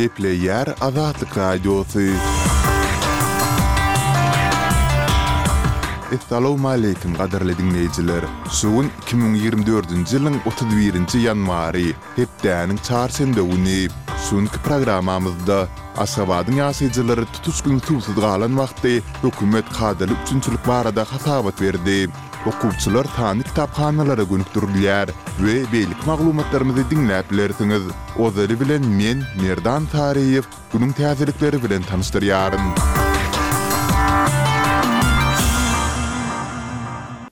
Gepleýär Azatlyk Radiosy. Essalawmaleýkim gadyrly diňleýjiler! Şu gün iki müň ýigrimi dördünji ýylyň otuz birinji ýanwary, hepdäniň çarşenbe güni. Şu günki programmamyzda Aşgabadyň ýaşaýjylary tutuş gün suwsuz galan wagty hökümet kadaly üpjünçilik barada hasabat berdi. Okuwçylar sanly kitaphanalara gönükdirilýär we beýleki maglumatlarymyzy diňläp bilersiňiz. Ozaly bilen men, Merdan Taryýew, günüň täzelikleri bilen tanyşdyrýaryn.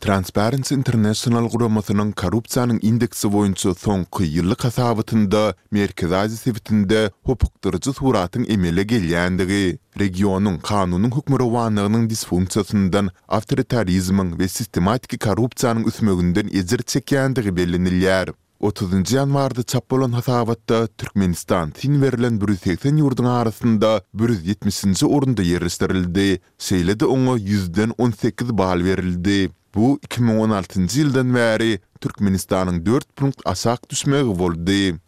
Transparency International guramasynyň korrupsiýanyň indeksi boýunça soňky ýyllyk hasabatynda Merkezi Aziýa sebitinde hopukdyryjy suratyň emele gelýändigi, regionyň kanunyň hökmürowanlygynyň disfunksiýasyndan awtoritarizmiň we sistematiki korrupsiýanyň ösmeginden ejir çekýändigi bellenilýär. Otuzynjy ýanwarda çap bolan hasabatda Türkmenistan syn berlen bir ýüz segsen ýurduň arasynda bir ýüz ýetmişinji orunda ýerleşdirildi, şeýle-de oňa ýüzden on sekiz bal berildi. Bu iki müň on altynjy ýyldan bäri Türkmenistanyň dört punkt aşak düşmegi boldy.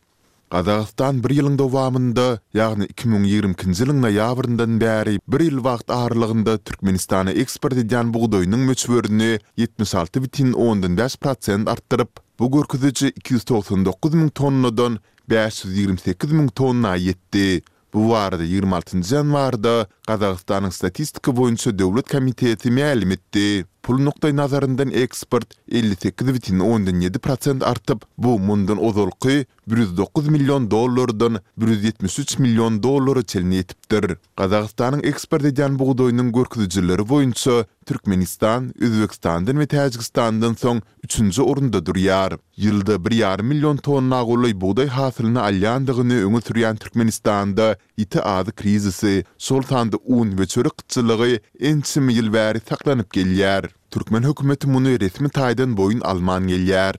Gazagystan bir ýylyň dowamynda, ýagny iki müň ýigrimi ikinji ýylyň noýabryndan bäri bir ýyl wagt aralygynda Türkmenistana eksport edýän bugdaýynyň möçberini ýetmiş alty bütin ondan bäş prosent artdyryp, bu görkeziji iki ýüz togsan dokuz müň tonnadan bäş ýüz ýigrimi sekiz müň tonna ýetdi. Bu barada ýigrimi altynjy ýanwarda Gazagystanyň Statistika boýunça döwlet komiteti mälim etdi. Pul nukdaýnazaryndan eksport elli sekiz bütin ondan ýedi prosent artyp, bu mundan ozalky bir ýüz dokuz million dollardan bir ýüz ýetmiş üç million dollara çenli ýetipdir. Gazagystanyň eksport edýän bugdaýynyň görkezijileri boýunça Türkmenistan Özbegistandan we Täjigistandan soň üçünji orunda durýar. Ýylda bir ýarym million tonna golaý bugdaý hasylyny alýandygyny öňe sürýän Türkmenistanda ýiti azyk krizisi, şol sanda un we çörek gytçylygy ençeme ýyl bäri saklanyp gelýär. Türkmen hökümeti muny resmi taýdan boýun alman gelýär.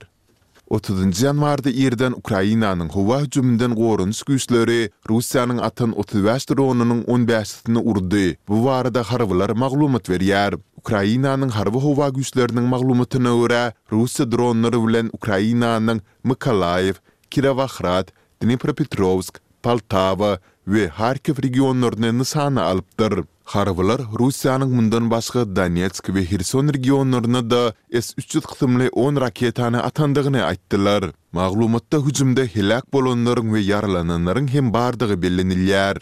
Otuzynjy ýanwarda irden Ukrainanyň howa hüjüminden goranyş güýçleri Russiýanyň atan otuz bäş dronynyň on bäşisini urdy, bu barada harbylar maglumat berýär. Ukrainanyň Harby-howa güýçleriniň maglumatyna görä, Russiýa dronlary bilen Ukrainanyň Mykolaýiw, Kirowohrad, Dnipropetrowsk, Poltawa we Harkiw regionlaryny nyşana alypdyr. Harbylar Russiýanyň mundan başga Donetsk we Herson regionlaryna-da S üç ýüz kysymly on raketany atandygyny aýtdylar. Maglumatda hüjümde heläk bolanlaryň we ýaralananlaryň hem bardygy bellenilýär.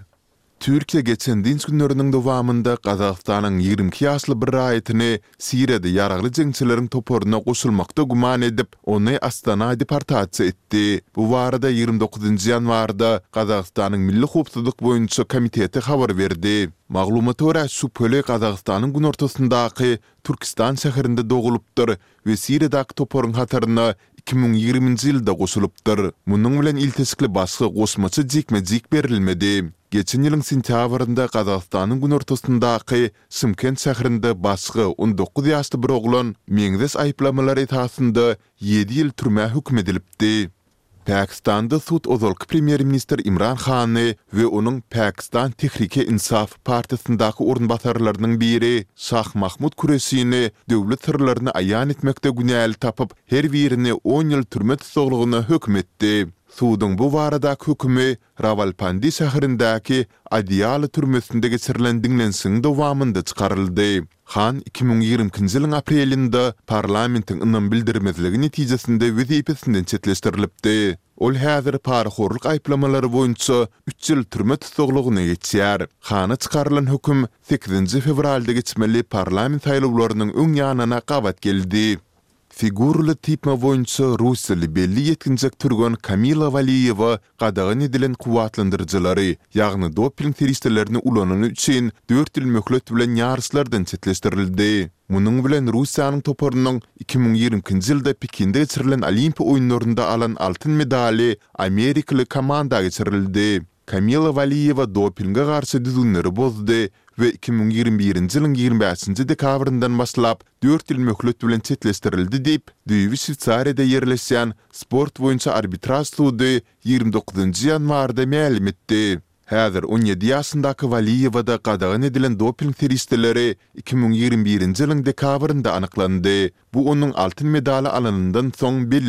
Türkiýe geçen dynç günleriniň dowamynda Gazagystanyň ýigrimi iki ýaşly bir raýatyny Siriýada ýaragly jeňçileriň toparyna goşulmakda güman edip, ony Astana deportasiýa etdi. Bu barada ýigrimi dokuzynjy ýanwarda Gazagystanyň Milli howpsuzlyk boýunça komiteti habar berdi. Maglumata görä, şübheli Gazagystanyň günortasyndaky Turkistan şäherinde dogulypdyr, we Siriýadaky toparyň hataryna iki müň ýigriminji ýylda goşulypdyr. Munuň bilen ilteşikli başga goşmaça jikme-jik berilmedi. Geçen ýylyň sentýabrynda Gazagystanyň günortasyndaky Şymkent şäherinde başga on dokuz ýaşly bir oglan meňzeş aýyplamalar esasynda ýedi ýyl türmä höküm edilipdi. Pakistanda sud ozalky premýer-ministr Imran Hany we onuň Pakistan Tehrik-e-Insaf partiýasyndaky orunbasarlarynyň biri Şah Mahmud Kuresini döwlet syrlaryny aýan etmekde günäli tapyp, her birini on ýyl türme tussaglygyna höküm etdi. Suduň bu baradaky hökümi Rawalpindi şäherindäki Adiýala türmesinde geçirilen diňlenişigiň dowamynda çykaryldy. Han iki müň ýigrimi ikinji ýylyň aprelinde parlamentiň ynam bildirmezligi netijesinde wezipesinden çetleşdirilipdi. Ol häzir parahorlyk aýyplamalary boýunça üç ýyl türme tussaglygyna geçýär. Hana çykarylan höküm sekizinji fewralda geçmeli parlament saýlawlarynyň öň ýanyna gabat geldi. Figurly typma boýunça russiýaly belli ýetginjek türgen Kamila Waliýewa gadagan edilen kuwwatlandyryjylary, ýagny doping serişdelerini ulanany üçin dört ýyl möhlet bilen ýaryşlardan çetleşdirildi. Munuň bilen Russiýanyň toparynyň iki müň ýigrimi ikinji ýylda Pekinde geçirilen Olimpiýa oýunlarynda alan altyn medaly amerikaly komanda geçirildi. Kamila Waliýewa dopinge garşy düzgünleri bozdy we iki müň ýigrimi birinji ýylyň ýigrimi bäşinji dekabryndan başlap dört ýyl möhlet bilen çetleşdirildi diýip, düýbi Şweýsariýada ýerleşýän sport boýunça arbitraž sudy ýigrimi dokuzynjy ýanwarda mälim etdi. Häzir on ýedi ýaşyndaky Waliýewada gadagan edilen doping serişdeleri iki müň ýigrimi birinji ýylyň dekabrynda anyklandy, bu onuň altyn medaly alanyndan soň belli boldy.